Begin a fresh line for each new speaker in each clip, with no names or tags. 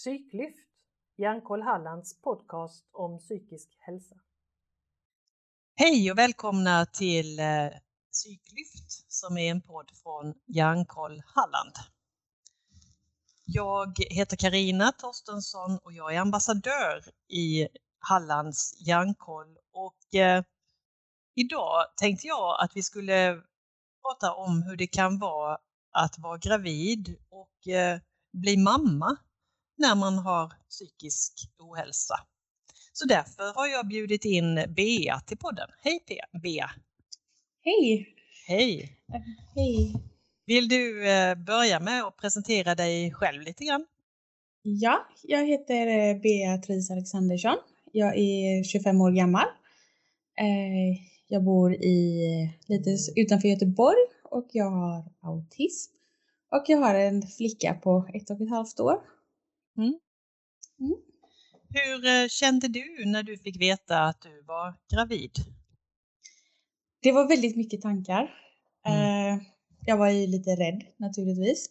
Psyklyft, Hjärnkoll Hallands podcast om psykisk hälsa.
Hej och välkomna till eh, Psyklyft som är en podd från Hjärnkoll Halland. Jag heter Karina Torstensson och jag är ambassadör i Hallands Hjärnkoll och eh, idag tänkte jag att vi skulle prata om hur det kan vara att vara gravid och eh, bli mamma när man har psykisk ohälsa. Så därför har jag bjudit in Bea till podden. Hej Bea!
Hej!
Hej!
Hej!
Vill du eh, börja med att presentera dig själv lite grann?
Ja, jag heter eh, Beatrice Alexandersson. Jag är 25 år gammal. Eh, jag bor i lite utanför Göteborg och jag har autism. Och jag har en flicka på ett och ett halvt år.
Mm. Mm. Hur kände du när du fick veta att du var gravid?
Det var väldigt mycket tankar. Mm. Jag var ju lite rädd naturligtvis.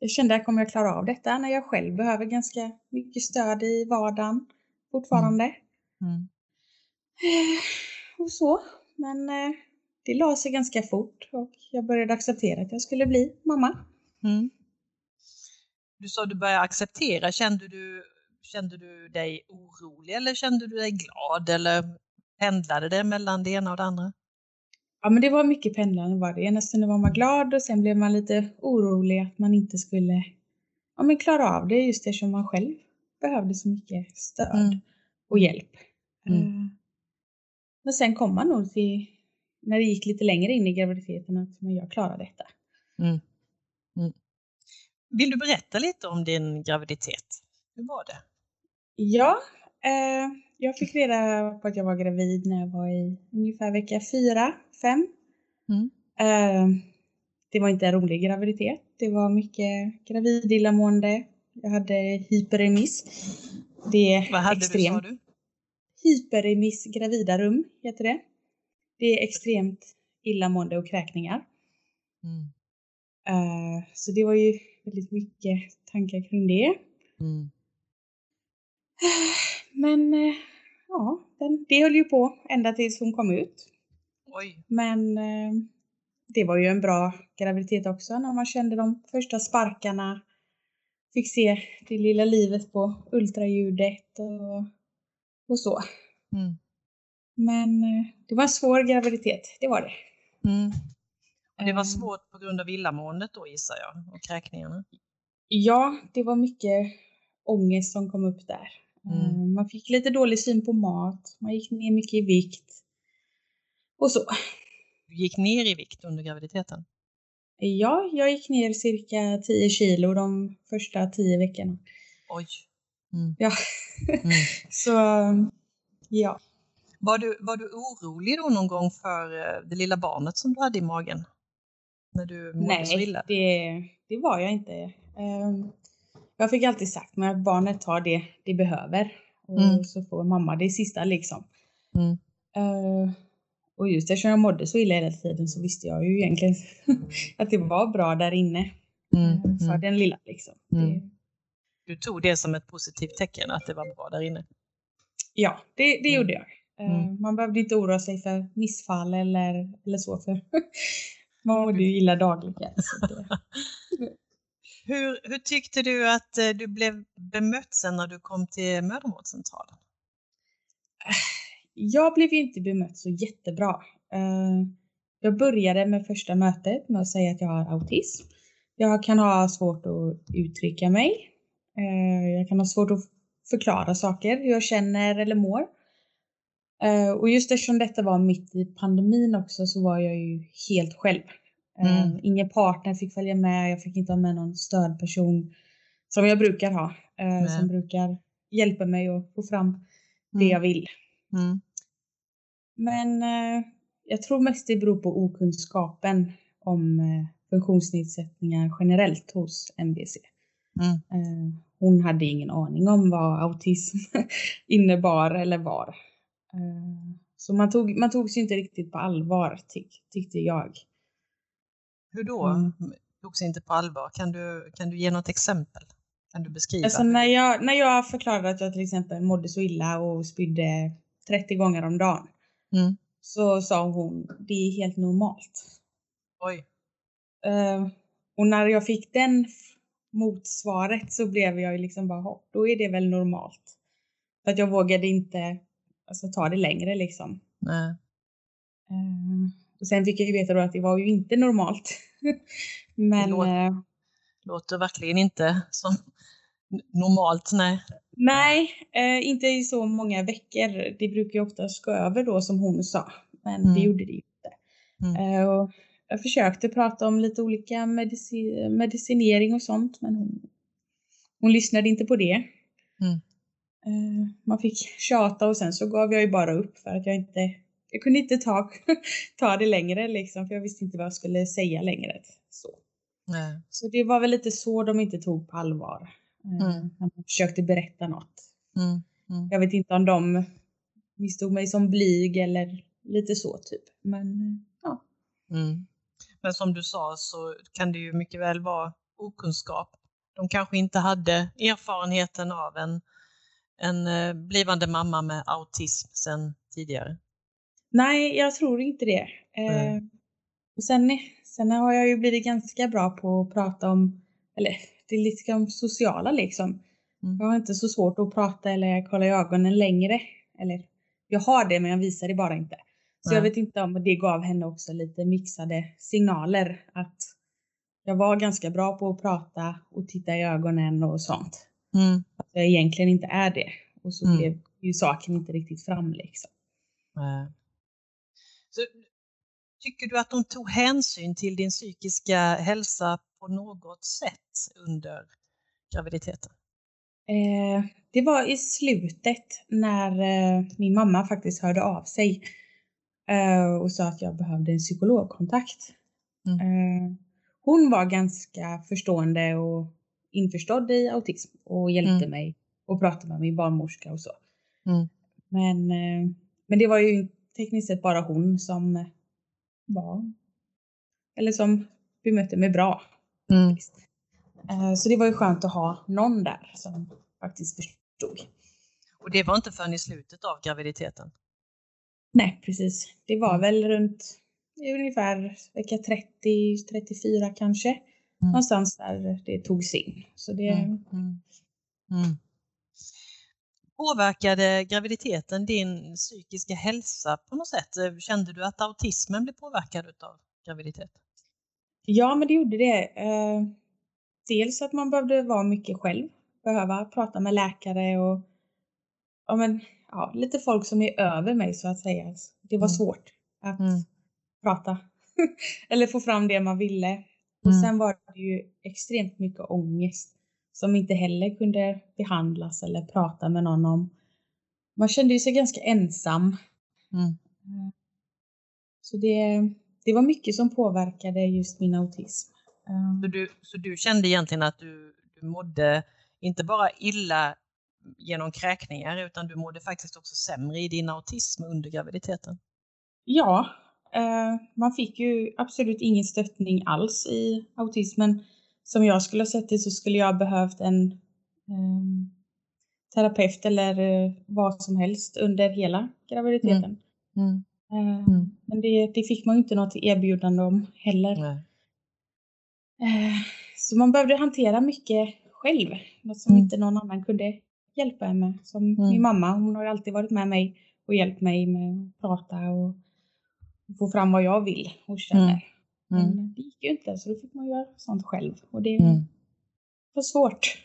Jag kände att kommer jag klara av detta när jag själv behöver ganska mycket stöd i vardagen fortfarande. Mm. Mm. Och så. Men det la sig ganska fort och jag började acceptera att jag skulle bli mamma. Mm.
Du sa att du började acceptera. Kände du, kände du dig orolig eller kände du dig glad eller pendlade det mellan det ena och det andra?
Ja, men det var mycket pendlande var det. Ena stunden var man glad och sen blev man lite orolig att man inte skulle ja, men klara av det just eftersom man själv behövde så mycket stöd mm. och hjälp. Mm. Uh, men sen kom man nog till, när det gick lite längre in i graviditeten, att men jag klarar detta. Mm.
Vill du berätta lite om din graviditet? Hur var det?
Ja, eh, jag fick reda på att jag var gravid när jag var i ungefär vecka fyra, fem. Mm. Eh, det var inte en rolig graviditet. Det var mycket gravid illamående. Jag hade hyperemiss. Det är
Vad hade
extremt.
du, sa du?
Hyperemiss gravida rum heter det. Det är extremt illamående och kräkningar. Mm. Uh, så det var ju väldigt mycket tankar kring det. Mm. Men uh, ja, den, det höll ju på ända tills hon kom ut.
Oj.
Men uh, det var ju en bra graviditet också när man kände de första sparkarna. Fick se det lilla livet på ultraljudet och, och så. Mm. Men det var en svår graviditet, det var det. Mm.
Det var ehm. svårt på grund av illamåendet då gissar jag, och kräkningarna?
Ja, det var mycket ångest som kom upp där. Mm. Ehm, man fick lite dålig syn på mat, man gick ner mycket i vikt och så.
Du gick ner i vikt under graviditeten?
Ja, jag gick ner cirka 10 kilo de första 10 veckorna.
Oj!
Mm. Ja, mm. så ja.
Var du, var du orolig då någon gång för eh, det lilla barnet som du hade i magen? När du mådde
Nej,
så illa?
Nej, det, var jag inte. Ehm, jag fick alltid sagt att barnet tar det det behöver och mm. så får mamma det sista liksom. Mm. Ehm, och just eftersom jag mådde så illa hela tiden så visste jag ju egentligen att det var bra där inne mm. Ehm, för mm. den lilla liksom.
Mm. Det... Du tog det som ett positivt tecken att det var bra där inne?
Ja, det, det gjorde jag. Man behövde inte oroa sig för missfall eller, eller så. För mådde ju illa dagligen.
hur, hur tyckte du att eh, du blev bemött sen när du kom till mödravårdscentralen?
Jag blev ju inte bemött så jättebra. Eh, jag började med första mötet med att säga att jag har autism. Jag kan ha svårt att uttrycka mig. Eh, jag kan ha svårt att förklara saker, hur jag känner eller mår. Eh, och just eftersom detta var mitt i pandemin också så var jag ju helt själv. Eh, mm. Ingen partner fick följa med, jag fick inte ha med någon stödperson som jag brukar ha. Mm. Som brukar hjälpa mig att få fram det mm. jag vill. Mm. Men jag tror mest det beror på okunskapen om funktionsnedsättningar generellt hos MBC. Mm. Hon hade ingen aning om vad autism innebar eller var. Eh, så man tog, man tog sig inte riktigt på allvar tyck, tyckte jag.
Hur då? Mm. Togs inte på allvar? Kan du, kan du ge något exempel? Kan du beskriva?
Alltså när jag, när jag förklarade att jag till exempel mådde så illa och spydde 30 gånger om dagen.
Mm.
Så sa hon, det är helt normalt.
Oj.
Uh, och när jag fick den motsvaret så blev jag ju liksom bara, då är det väl normalt. För att jag vågade inte alltså, ta det längre liksom.
Nej.
Uh, och sen fick jag ju veta då att det var ju inte normalt. Men...
Det låter, uh, låter verkligen inte som normalt, nej.
Nej, eh, inte i så många veckor. Det brukar ju oftast gå över då som hon sa. Men mm. det gjorde det inte. Mm. Eh, och jag försökte prata om lite olika medici medicinering och sånt men hon, hon lyssnade inte på det.
Mm.
Eh, man fick tjata och sen så gav jag ju bara upp för att jag inte jag kunde inte ta, ta det längre liksom för jag visste inte vad jag skulle säga längre. Så.
Nej.
så det var väl lite så de inte tog på allvar. Mm. När man försökte berätta något.
Mm. Mm.
Jag vet inte om de misstog mig som blyg eller lite så typ. Men ja.
Mm. Men som du sa så kan det ju mycket väl vara okunskap. De kanske inte hade erfarenheten av en, en eh, blivande mamma med autism sedan tidigare.
Nej, jag tror inte det. Eh, och sen, sen har jag ju blivit ganska bra på att prata om, eller det är lite sociala liksom. Mm. Jag har inte så svårt att prata eller kolla i ögonen längre. Eller jag har det men jag visar det bara inte. Så Nej. jag vet inte om det gav henne också lite mixade signaler att jag var ganska bra på att prata och titta i ögonen och sånt.
Mm.
Att jag egentligen inte är det. Och så mm. blev ju saken inte riktigt fram liksom.
Nej. Så, tycker du att de tog hänsyn till din psykiska hälsa på något sätt under graviditeten?
Eh, det var i slutet när eh, min mamma faktiskt hörde av sig eh, och sa att jag behövde en psykologkontakt.
Mm.
Eh, hon var ganska förstående och införstådd i autism och hjälpte mm. mig och pratade med min barnmorska och så.
Mm.
Men, eh, men det var ju tekniskt sett bara hon som var, eller som bemötte mig bra.
Mm.
Eh, så det var ju skönt att ha någon där som faktiskt förstod.
Och det var inte förrän i slutet av graviditeten?
Nej, precis. Det var mm. väl runt ungefär vecka 30, 34 kanske. Mm. Någonstans där det togs in. Så det...
Mm. mm. Mm. Påverkade graviditeten din psykiska hälsa på något sätt? Kände du att autismen blev påverkad av graviditeten?
Ja, men det gjorde det. Eh, dels att man behövde vara mycket själv, behöva prata med läkare och ja, men, ja, lite folk som är över mig så att säga. Det var mm. svårt att mm. prata eller få fram det man ville. Och mm. sen var det ju extremt mycket ångest som inte heller kunde behandlas eller prata med någon om. Man kände ju sig ganska ensam.
Mm. Eh,
så det, det var mycket som påverkade just min autism.
Så du, så du kände egentligen att du, du mådde inte bara illa genom kräkningar utan du mådde faktiskt också sämre i din autism under graviditeten?
Ja, man fick ju absolut ingen stöttning alls i autismen. Som jag skulle ha sett det så skulle jag behövt en eh, terapeut eller eh, vad som helst under hela graviditeten.
Mm. Mm.
Eh, mm. Men det, det, fick man ju inte något erbjudande om heller.
Nej.
Eh, så man behövde hantera mycket själv. Något som mm. inte någon annan kunde hjälpa en med. Som mm. min mamma, hon har ju alltid varit med mig och hjälpt mig med att prata och få fram vad jag vill och känner. Mm. Men det gick ju inte så då fick man göra sånt själv och det mm. var svårt.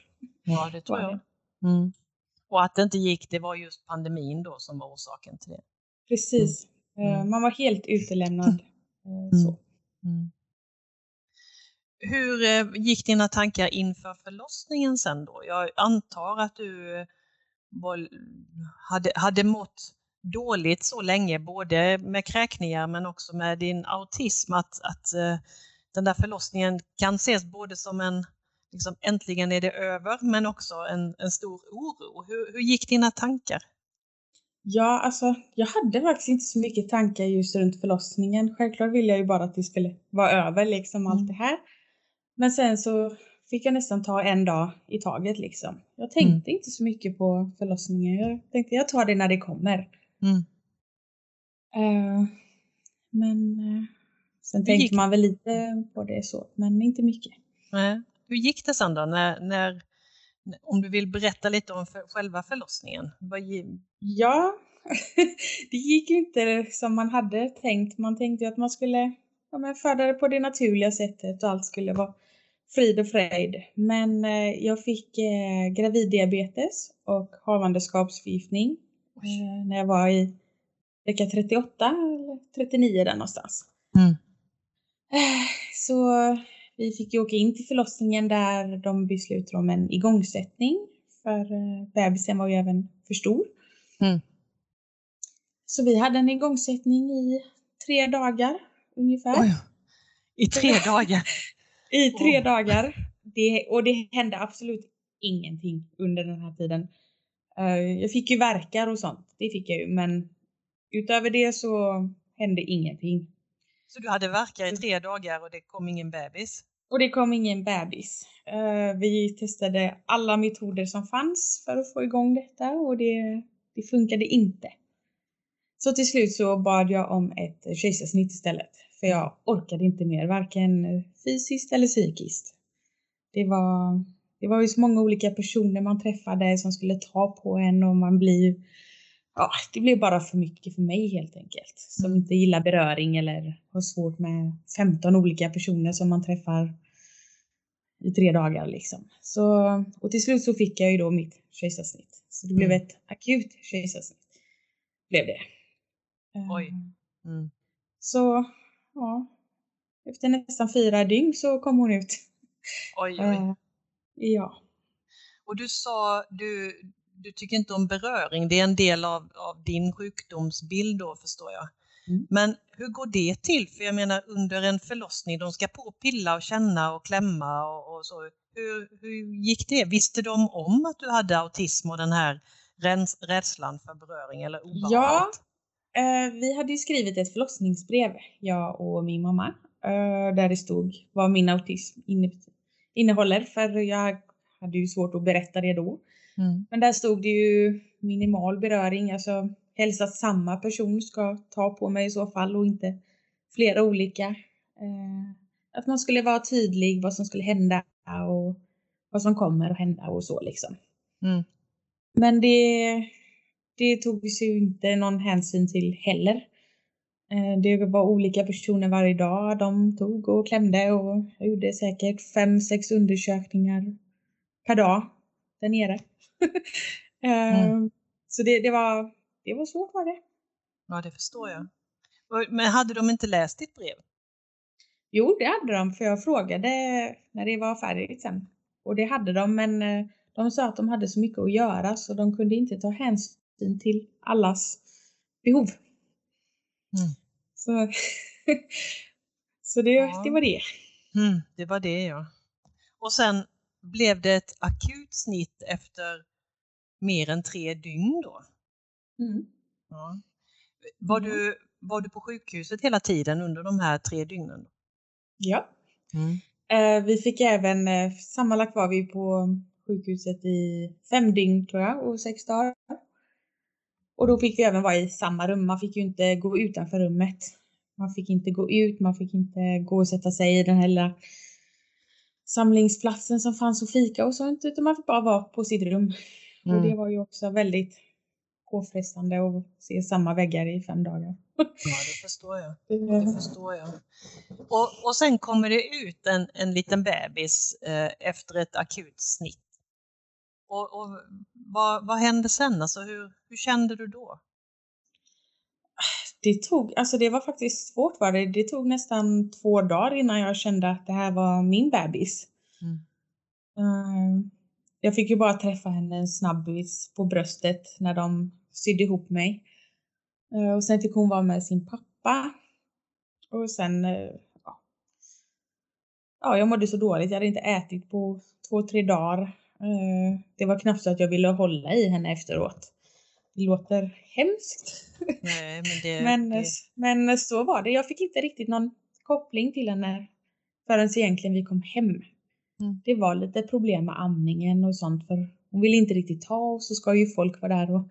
Ja, det tror jag. Mm. Och att det inte gick, det var just pandemin då som var orsaken till det.
Precis. Mm. Eh, man var helt utelämnad. Eh, så.
Mm. Hur eh, gick dina tankar inför förlossningen sen då? Jag antar att du var, hade, hade mått dåligt så länge, både med kräkningar men också med din autism, att, att den där förlossningen kan ses både som en liksom, äntligen är det över, men också en, en stor oro. Hur, hur gick dina tankar?
Ja, alltså jag hade faktiskt inte så mycket tankar just runt förlossningen. Självklart ville jag ju bara att det skulle vara över liksom allt mm. det här. Men sen så fick jag nästan ta en dag i taget liksom. Jag tänkte inte så mycket på förlossningen. Jag tänkte jag tar det när det kommer.
Mm.
Eh, men eh, sen tänkte
gick-
man väl lite på det så, men inte mycket.
Nej. Hur gick det sen då? När, när, om du vill berätta lite om för, själva förlossningen. Vad,
Ja, det gick ju inte som man hade tänkt. Man tänkte ju att man skulle ja, men föda det på det naturliga sättet och allt skulle vara frid och fröjd. Men eh, jag fick eh, graviddiabetes och havandeskapsförgiftning eh, när jag var i vecka 38 eller 39 där någonstans.
Mm.
Eh, Så vi fick ju åka in till förlossningen där de beslutade om en igångsättning för eh, bebisen var ju även för stor.
Mm.
Så vi hade en igångsättning i tre dagar ungefär.
Oj. I tre dagar?
I tre
Oj.
dagar. Det, och det hände absolut ingenting under den här tiden. Eh, jag fick ju verkar och sånt, det fick jag ju, men utöver det så hände ingenting.
Så du hade verkar i tre dagar och det kom ingen bebis?
Och det kom ingen bebis. Eh, vi testade alla metoder som fanns för att få igång detta och det, det funkade inte. Så till slut så bad jag om ett kejsarsnitt istället. För jag orkade inte mer, varken fysiskt eller psykiskt. Det var, det var ju så många olika personer man träffade som skulle ta på en och man blir Ja, det blev bara för mycket för mig helt enkelt. Som
Mm.
inte gillar beröring eller har svårt med 15 olika personer som man träffar i tre dagar liksom. Så, och till slut så fick jag ju då mitt kejsarsnitt. Så det blev
Mm.
ett akut kejsarsnitt. Blev det.
Oj.
Eh,
Mm.
Så, ja. Efter nästan fyra dygn så kom hon ut.
Oj, oj.
Ja.
Och du sa, du, du tycker inte om beröring, det är en del av, av din sjukdomsbild då förstår jag.
Mm.
Men hur går det till? För jag menar under en förlossning, de ska på och pilla och känna och klämma och, och så. Hur, hur gick det? Visste de om att du hade autism och den här räns, rädslan för beröring eller obehaget?
Ja. Eh, vi hade ju skrivit ett förlossningsbrev, jag och min mamma, eh, där det stod vad min autism innehåller, för jag hade ju svårt att berätta det då.
Mm.
Men där stod det ju minimal beröring, alltså helst att samma person ska ta på mig i så fall och inte flera olika. Eh, att man skulle vara tydlig vad som skulle hända och vad som kommer att hända och så liksom.
Mm.
Men det, det togs ju inte någon hänsyn till heller. Eh, Det var olika personer varje dag. De tog och klämde och gjorde säkert fem, sex undersökningar per dag där nere. Eh,
Mm.
Så det, det, var, det var svårt var det.
Ja, det förstår jag. Men hade de inte läst ditt brev?
Jo, det hade de, för jag frågade när det var färdigt sen. Och det hade de, men eh, de sa att de hade så mycket att göra så de kunde inte ta hänsyn till allas behov.
Mm.
Så, så det,
Ja.
det var det.
Mm, det var det ja. Och sen blev det ett akut snitt efter mer än tre dygn då?
Mm.
Ja. Var, du, var du på sjukhuset hela tiden under de här tre dygnen?
Ja.
Mm.
Eh, vi fick även, eh, sammanlagt var vi på sjukhuset i fem dygn tror jag och sex dagar. Och då fick vi även vara i samma rum. Man fick ju inte gå utanför rummet. Man fick inte gå ut, man fick inte gå och sätta sig i den här lilla samlingsplatsen som fanns och fika och sånt, utan man fick bara vara på sitt rum. Och
Mm.
det var ju också väldigt påfrestande att se samma väggar i fem dagar.
Ja, det förstår jag. Det förstår jag. Och, och sen kommer det ut en, en liten bebis eh, efter ett akut snitt. Och, och vad, vad hände sen? Alltså, hur, hur kände du då?
Det tog, alltså det var faktiskt svårt var det. Det tog nästan två dagar innan jag kände att det här var min bebis.
Mm.
Eh, Jag fick ju bara träffa henne en snabbis på bröstet när de sydde ihop mig. Eh, Och sen fick hon vara med sin pappa. Och sen, eh, ja. Ja, jag mådde så dåligt. Jag hade inte ätit på två, tre dagar. Eh, Det var knappt så att jag ville hålla i henne efteråt. Det låter hemskt.
Nej, men det,
Men,
det,
men så var det. Jag fick inte riktigt någon koppling till henne förrän egentligen vi kom hem.
Mm.
Det var lite problem med amningen och sånt för hon ville inte riktigt ta och så ska ju folk vara där och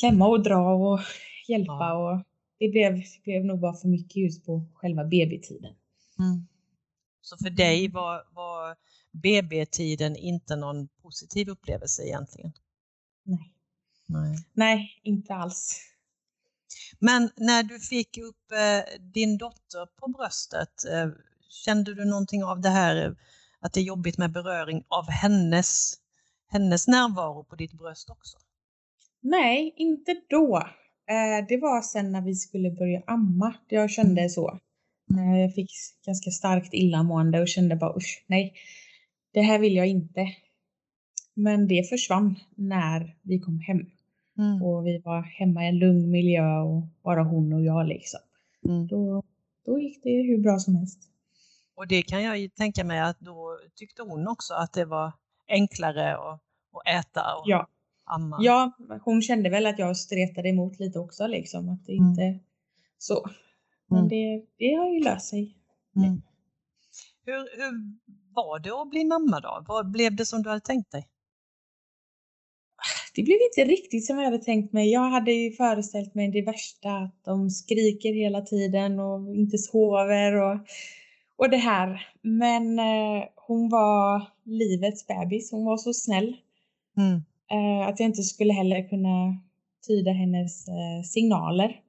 klämma och dra och hjälpa
Ja.
och det blev, det blev nog bara för mycket just på själva BB-tiden.
Mm. Så för dig var, var BB-tiden inte någon positiv upplevelse egentligen?
Nej.
Nej.
Nej, inte alls.
Men när du fick upp eh, din dotter på bröstet, eh, kände du någonting av det här eh, att det är jobbigt med beröring av hennes, hennes närvaro på ditt bröst också?
Nej, inte då. Eh, det var sen när vi skulle börja amma. Jag kände så. Jag fick ganska starkt illamående och kände bara usch, nej. Det här vill jag inte. Men det försvann när vi kom hem.
Mm.
Och vi var hemma i en lugn miljö och bara hon och jag liksom.
Mm.
Då, då gick det hur bra som helst.
Och det kan jag ju tänka mig att då tyckte hon också att det var enklare att, att äta och
Ja.
amma.
ja, hon kände väl att jag stretade emot lite också liksom. Att det
Mm.
inte så. Men
Mm.
det, det har ju löst sig.
Mm. Hur, hur var det att bli mamma då? Vad blev det som du hade tänkt dig?
Det blev inte riktigt som jag hade tänkt mig. Jag hade ju föreställt mig det värsta, att de skriker hela tiden och inte sover och, och det här. Men eh, hon var livets bebis. Hon var så snäll
Mm.
eh, att jag inte skulle heller kunna tyda hennes eh, signaler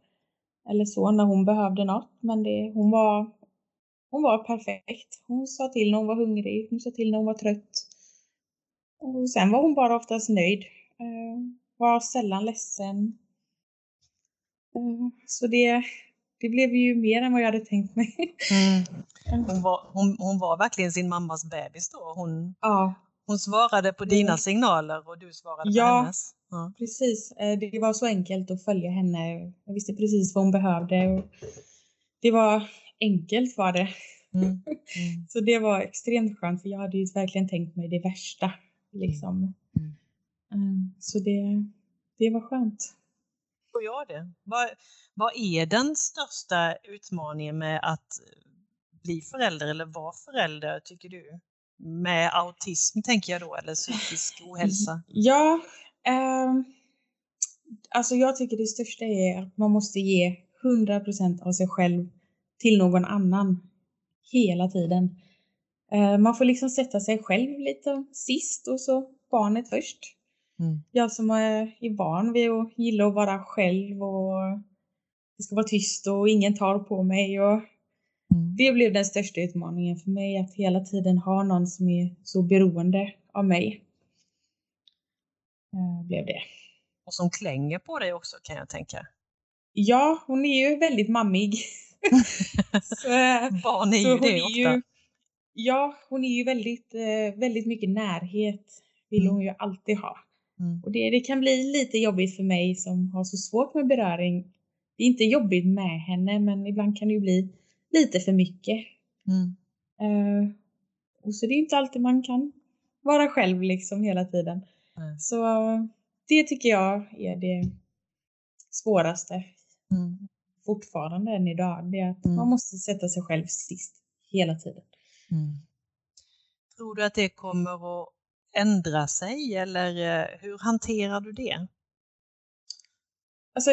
eller så när hon behövde något. Men det, hon, var, hon var perfekt. Hon sa till när hon var hungrig, hon sa till när hon var trött. Och sen var hon bara oftast nöjd. Eh, var sällan ledsen. Eh, så det, det blev ju mer än vad jag hade tänkt mig.
Mm. Hon, var, hon, hon var verkligen sin mammas bebis då. Hon,
ja,
hon svarade på dina
Mm.
signaler och du svarade på
Ja.
hennes. Ja.
precis. Eh, Det var så enkelt att följa henne. Jag visste precis vad hon behövde. Det var enkelt var det.
Mm. Mm.
Så det var extremt skönt för jag hade ju verkligen tänkt mig det värsta. Liksom.
Mm.
Mm, Så det, det var skönt.
Tror jag det. Vad, vad är den största utmaningen med att bli förälder eller vara förälder tycker du? Med autism tänker jag då, eller psykisk ohälsa?
Ja, ehm, alltså jag tycker det största är att man måste ge 100% av sig själv till någon annan hela tiden. Eh, man får liksom sätta sig själv lite sist och så barnet först.
Mm.
Jag som är van vid att gilla att vara själv och det ska vara tyst och ingen tar på mig. Och
Mm.
det blev den största utmaningen för mig, att hela tiden ha någon som är så beroende av mig. Eh, blev det.
Och som klänger på dig också kan jag tänka.
Ja, hon är ju väldigt mammig. så, eh,
Barn är ju det
är
ofta.
ju, ja, hon är ju väldigt, eh, väldigt mycket närhet. Vill
Mm.
hon ju alltid ha.
Mm.
Och det, det kan bli lite jobbigt för mig som har så svårt med beröring. Det är inte jobbigt med henne, men ibland kan det ju bli lite för mycket.
Mm.
Eh, och så det är inte alltid man kan vara själv liksom hela tiden.
Nej.
Så det tycker jag är det svåraste
Mm.
fortfarande än idag. Det är att
Mm.
man måste sätta sig själv sist hela tiden.
Mm. Tror du att det kommer att ändra sig eller eh, hur hanterar du det?
Alltså,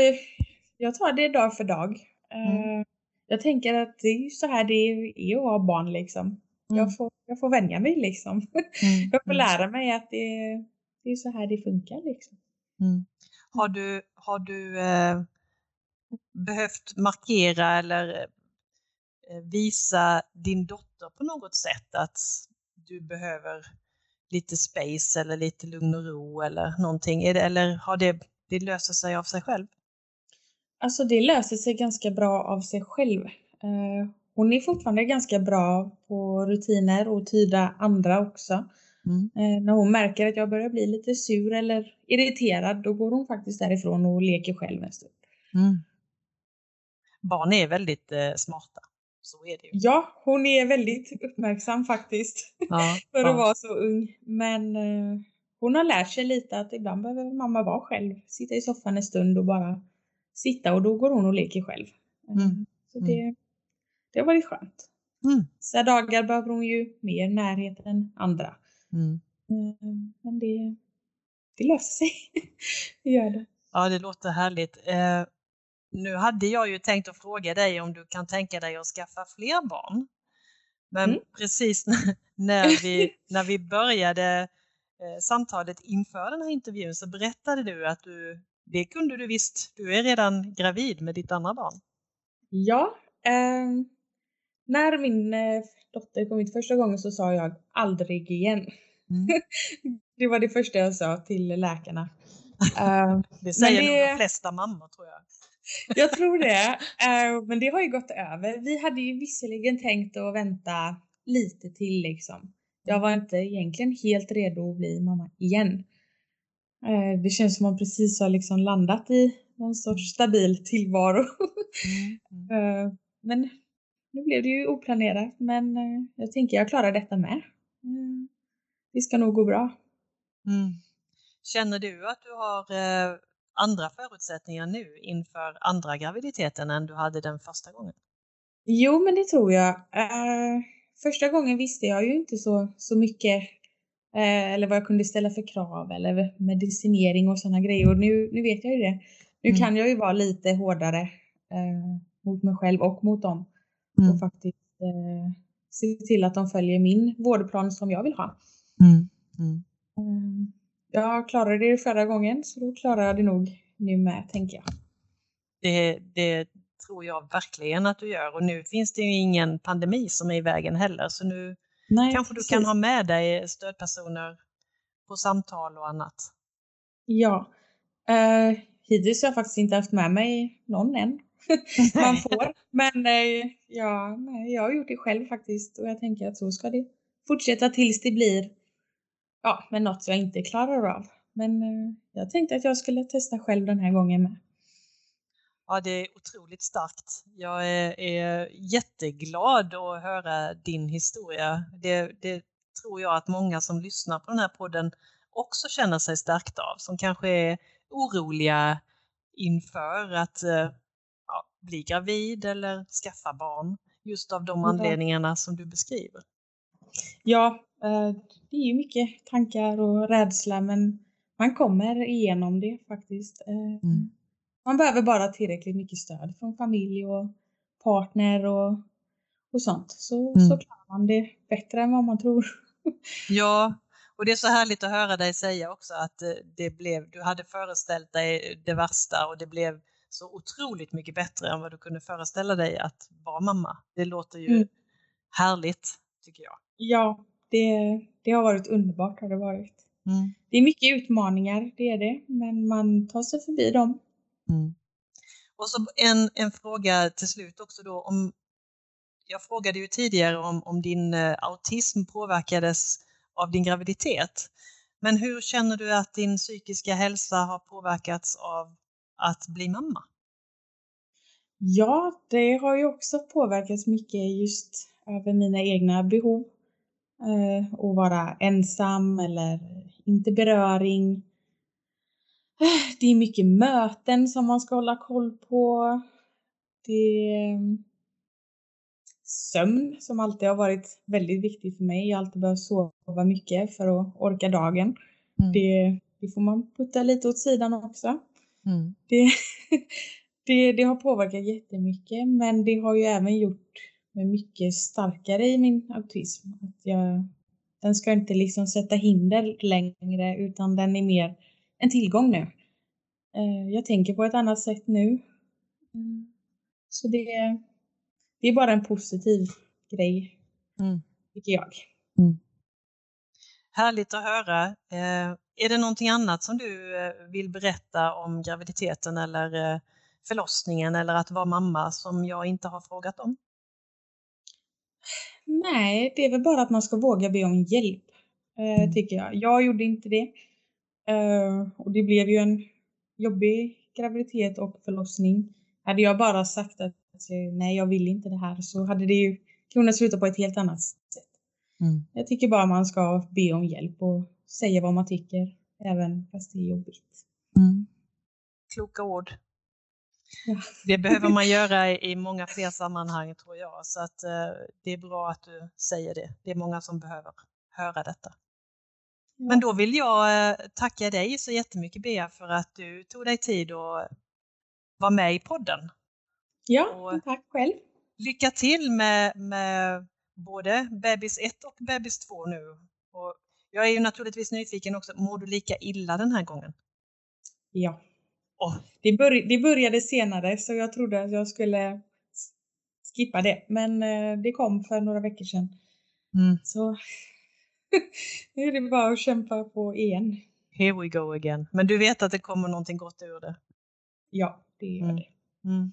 jag- tar det dag för dag. Eh,
Mm.
Jag tänker att det är ju så här det är att vara barn liksom.
Mm.
Jag, får, jag får vänja mig liksom.
Mm.
Jag får
Mm.
lära mig att det, det är så här det funkar liksom.
Mm. Har du, har du eh, behövt markera eller eh, visa din dotter på något sätt att du behöver lite space eller lite lugn och ro eller någonting? Eller har det, det löser sig av sig själv?
Alltså det löser sig ganska bra av sig själv. Eh, hon är fortfarande ganska bra på rutiner och tyda andra också.
Mm.
Eh, när hon märker att jag börjar bli lite sur eller irriterad, då går hon faktiskt därifrån och leker själv en stund.
Mm. Barn är väldigt eh, smarta, så är det ju.
Ja, hon är väldigt uppmärksam faktiskt.
Ja,
för
ja.
att vara så ung. Men eh, hon har lärt sig lite att ibland behöver mamma vara själv. Sitta i soffan en stund och bara sitta och då går hon och leker själv. Eh,
Mm.
Så det, det har varit skönt.
Mm.
Vissa dagar behöver hon ju mer närhet än andra.
Mm.
Eh, Men det, det löser sig. det gör det.
Ja, det låter härligt. Eh, nu hade jag ju tänkt att fråga dig om du kan tänka dig att skaffa fler barn. Men
Mm.
precis n- när vi, när vi började eh, samtalet inför den här intervjun så berättade du att du, det kunde du visst, du är redan gravid med ditt andra barn.
Ja, ehm, när min eh, dotter kom hit första gången så sa jag aldrig igen.
Mm.
Det var det första jag sa till läkarna. Ehm,
Det säger nog
det-
de flesta mammor tror jag.
jag tror det. Ehm, men det har ju gått över. Vi hade ju visserligen tänkt att vänta lite till liksom. Jag var inte egentligen helt redo att bli mamma igen. Eh, det känns som man precis har liksom landat i någon sorts stabil tillvaro.
Mm. Mm.
Eh, Men nu blev det ju oplanerat. Men eh, jag tänker jag klarar detta med. Eh, Det ska nog gå bra.
Mm. Känner du att du har andra förutsättningar nu inför andra graviditeten än du hade den första gången?
Jo, men det tror jag. Första gången visste jag ju inte så, så mycket. Eh, eller vad jag kunde ställa för krav eller medicinering och sådana grejer. Och nu, nu vet jag ju det. Nu
Mm.
kan jag ju vara lite hårdare eh, mot mig själv och mot dem.
Mm.
Och faktiskt eh, se till att de följer min vårdplan som jag vill ha.
Mm. Mm.
Mm. Jag klarade det förra gången så då klarar jag det nog nu med tänker jag.
Det, det tror jag verkligen att du gör och nu finns det ju ingen pandemi som är i vägen heller så nu
Nej,
kanske du
precis.
kan ha med dig stödpersoner på samtal och annat.
Ja. Uh, hittills har jag faktiskt inte haft med mig någon än. Man får. Men eh, ja, nej, jag har gjort det själv faktiskt och jag tänker att så ska det fortsätta tills det blir ja, men något jag inte klarar av. Men eh, jag tänkte att jag skulle testa själv den här gången med.
Ja, det är otroligt starkt. Jag är, är jätteglad att höra din historia. Det, det tror jag att många som lyssnar på den här podden också känner sig stärkta av, som kanske är oroliga inför att eh, ja, bli gravid eller skaffa barn, just av de anledningarna som du beskriver.
Ja, eh, det är ju mycket tankar och rädsla men man kommer igenom det faktiskt. Eh,
Mm.
Man behöver bara tillräckligt mycket stöd från familj och partner och, och sånt. Så,
Mm.
så klarar man det bättre än vad man tror.
Ja, och det är så härligt att höra dig säga också att eh, det blev, du hade föreställt dig det värsta och det blev så otroligt mycket bättre än vad du kunde föreställa dig att vara mamma. Det låter ju
Mm.
härligt, tycker jag.
Ja, det, det har varit underbart har det varit.
Mm.
Det är mycket utmaningar, det är det. Men man tar sig förbi dem.
Mm. Och så en, en fråga till slut också då om jag frågade ju tidigare om, om din eh, autism påverkades av din graviditet. Men hur känner du att din psykiska hälsa har påverkats av att bli mamma?
Ja, det har ju också påverkats mycket just över mina egna behov. Eh, att vara ensam eller inte beröring. Det är mycket möten som man ska hålla koll på. Det är sömn som alltid har varit väldigt viktigt för mig. Jag har alltid behövt sova mycket för att orka dagen.
Mm.
Det, det får man putta lite åt sidan också.
Mm.
Det, det, det har påverkat jättemycket men det har ju även gjort mig mycket starkare i min autism. Att jag, den ska inte liksom sätta hinder längre utan den är mer en tillgång nu. Eh, Jag tänker på ett annat sätt nu. Mm. Så det, det är bara en positiv grej,
Mm.
tycker jag.
Härligt att höra. Eh, är det någonting annat som du eh, vill berätta om graviditeten eller förlossningen eller att vara mamma som jag inte har frågat om?
Nej, det är väl bara att man ska våga be om hjälp,
Mm.
tycker jag. Jag gjorde inte det. Eh, och det blev ju en jobbig graviditet och förlossning. Hade jag bara sagt att nej, jag vill inte det här så hade det ju kunnat sluta på ett helt annat sätt.
Mm.
Jag tycker bara man ska be om hjälp och säga vad man tycker, även fast det är jobbigt.
Mm. Kloka ord.
Ja.
Det behöver man göra i många fler sammanhang tror jag, så att eh, det är bra att du säger det. Det är många som behöver höra detta. Men då vill jag eh, tacka dig så jättemycket Bea för att du tog dig tid att vara med i podden.
Ja,
Och-
tack själv.
Lycka till med, med både bebis 1 och bebis 2 nu. Och jag är ju naturligtvis nyfiken också, mår du lika illa den här gången?
Ja.
Åh.
Det, bör, det började senare så jag trodde att jag skulle skippa det. Men eh, det kom för några veckor sedan.
Mm.
Så nu är det bara att kämpa på igen.
Here we go again. Men du vet att det kommer någonting gott ur det?
Ja, det gör
Mm.
det.
Mm.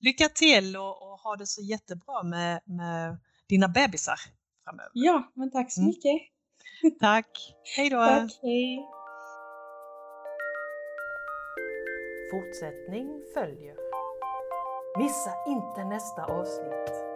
Lycka till och, och ha det så jättebra med, med dina bebisar framöver.
Ja, men tack så
Mm.
mycket.
Tack! Hej då!
Tack, hej.
Fortsättning följer. Missa inte nästa avsnitt.